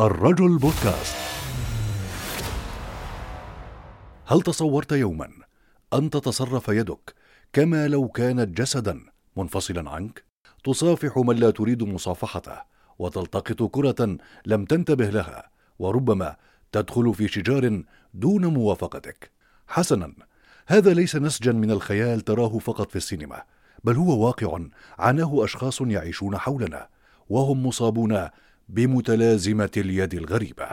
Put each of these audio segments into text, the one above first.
الرجل بودكاست. هل تصورت يوما أن تتصرف يدك كما لو كانت جسدا منفصلا عنك؟ تصافح من لا تريد مصافحته وتلتقط كرة لم تنتبه لها وربما تدخل في شجار دون موافقتك. حسنا هذا ليس نسجا من الخيال تراه فقط في السينما بل هو واقع عاناه أشخاص يعيشون حولنا وهم مصابون بمتلازمة اليد الغريبة.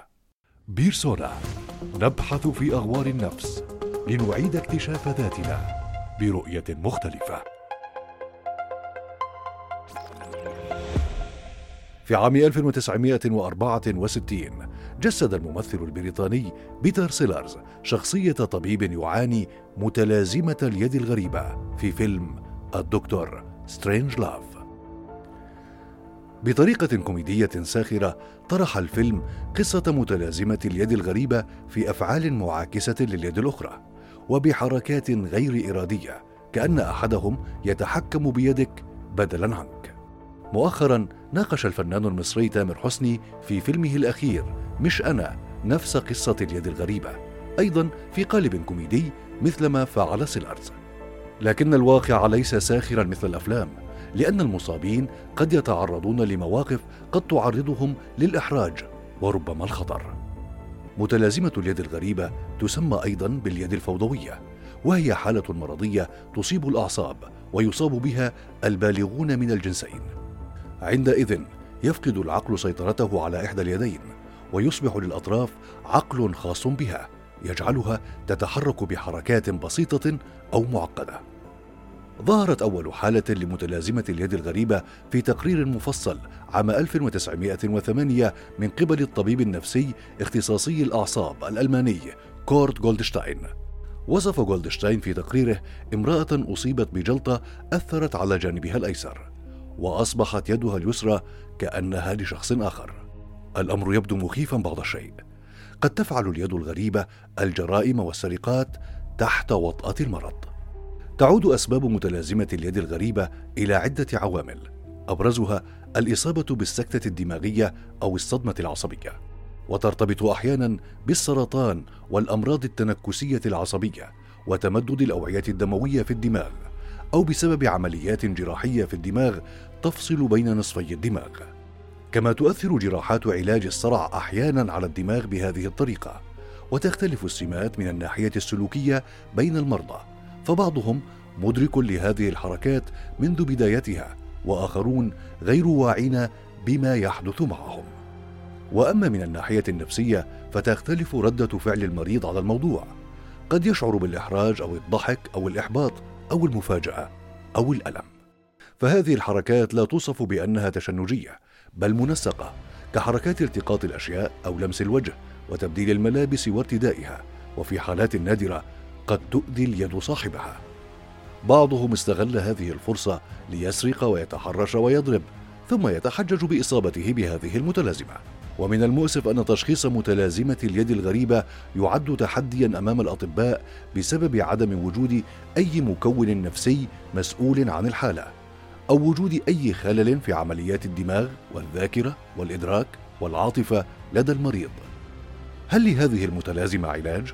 بيرسونا نبحث في أغوار النفس لنعيد اكتشاف ذاتنا برؤية مختلفة. في عام 1964 جسد الممثل البريطاني بيتر سيلرز شخصية طبيب يعاني متلازمة اليد الغريبة في فيلم الدكتور سترينج لاف. بطريقة كوميدية ساخرة طرح الفيلم قصة متلازمة اليد الغريبة في أفعال معاكسة لليد الأخرى وبحركات غير إرادية كأن أحدهم يتحكم بيدك بدلا عنك. مؤخرا ناقش الفنان المصري تامر حسني في فيلمه الأخير مش أنا نفس قصة اليد الغريبة أيضا في قالب كوميدي مثلما فعل سيلارز. لكن الواقع ليس ساخرا مثل الأفلام. لأن المصابين قد يتعرضون لمواقف قد تعرضهم للإحراج وربما الخطر. متلازمة اليد الغريبة تسمى أيضا باليد الفوضوية وهي حالة مرضية تصيب الأعصاب ويصاب بها البالغون من الجنسين. عندئذ يفقد العقل سيطرته على إحدى اليدين ويصبح للأطراف عقل خاص بها يجعلها تتحرك بحركات بسيطة أو معقدة. ظهرت أول حالة لمتلازمة اليد الغريبة في تقرير مفصل عام 1908 من قبل الطبيب النفسي اختصاصي الأعصاب الألماني كورت جولدشتاين. وصف جولدشتاين في تقريره امرأة أصيبت بجلطة أثرت على جانبها الأيسر وأصبحت يدها اليسرى كأنها لشخص آخر. الأمر يبدو مخيفا بعض الشيء. قد تفعل اليد الغريبة الجرائم والسرقات تحت وطأة المرض. تعود أسباب متلازمة اليد الغريبة إلى عدة عوامل. أبرزها الإصابة بالسكتة الدماغية أو الصدمة العصبية. وترتبط أحيانا بالسرطان والأمراض التنكسية العصبية وتمدد الأوعية الدموية في الدماغ أو بسبب عمليات جراحية في الدماغ تفصل بين نصفي الدماغ. كما تؤثر جراحات علاج الصرع أحيانا على الدماغ بهذه الطريقة وتختلف السمات من الناحية السلوكية بين المرضى. فبعضهم مدرك لهذه الحركات منذ بدايتها وآخرون غير واعين بما يحدث معهم. وأما من الناحية النفسية فتختلف ردة فعل المريض على الموضوع. قد يشعر بالإحراج أو الضحك أو الإحباط أو المفاجأة أو الألم. فهذه الحركات لا توصف بأنها تشنجية بل منسقة كحركات التقاط الأشياء أو لمس الوجه وتبديل الملابس وارتدائها وفي حالات نادرة قد تؤذي اليد صاحبها. بعضهم استغل هذه الفرصة ليسرق ويتحرش ويضرب ثم يتحجج بإصابته بهذه المتلازمة. ومن المؤسف أن تشخيص متلازمة اليد الغريبة يعد تحديا أمام الأطباء بسبب عدم وجود أي مكون نفسي مسؤول عن الحالة أو وجود أي خلل في عمليات الدماغ والذاكرة والإدراك والعاطفة لدى المريض. هل لهذه المتلازمة علاج؟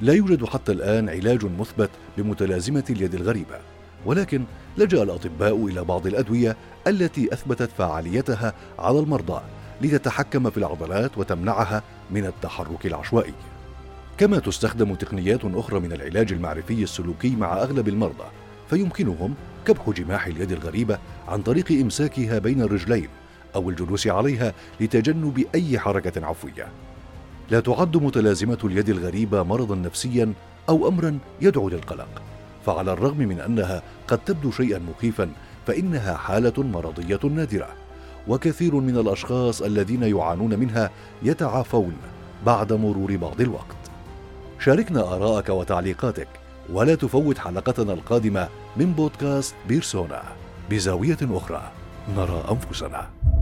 لا يوجد حتى الآن علاج مثبت لمتلازمة اليد الغريبة ولكن لجأ الأطباء إلى بعض الأدوية التي أثبتت فعاليتها على المرضى لتتحكم في العضلات وتمنعها من التحرك العشوائي. كما تستخدم تقنيات أخرى من العلاج المعرفي السلوكي مع أغلب المرضى فيمكنهم كبح جماح اليد الغريبة عن طريق إمساكها بين الرجلين أو الجلوس عليها لتجنب أي حركة عفوية. لا تعد متلازمة اليد الغريبة مرضا نفسيا أو امرا يدعو للقلق. فعلى الرغم من أنها قد تبدو شيئا مخيفا فإنها حالة مرضية نادرة. وكثير من الأشخاص الذين يعانون منها يتعافون بعد مرور بعض الوقت. شاركنا ارائك وتعليقاتك ولا تفوت حلقتنا القادمة من بودكاست بيرسونا. بزاوية أخرى نرى أنفسنا.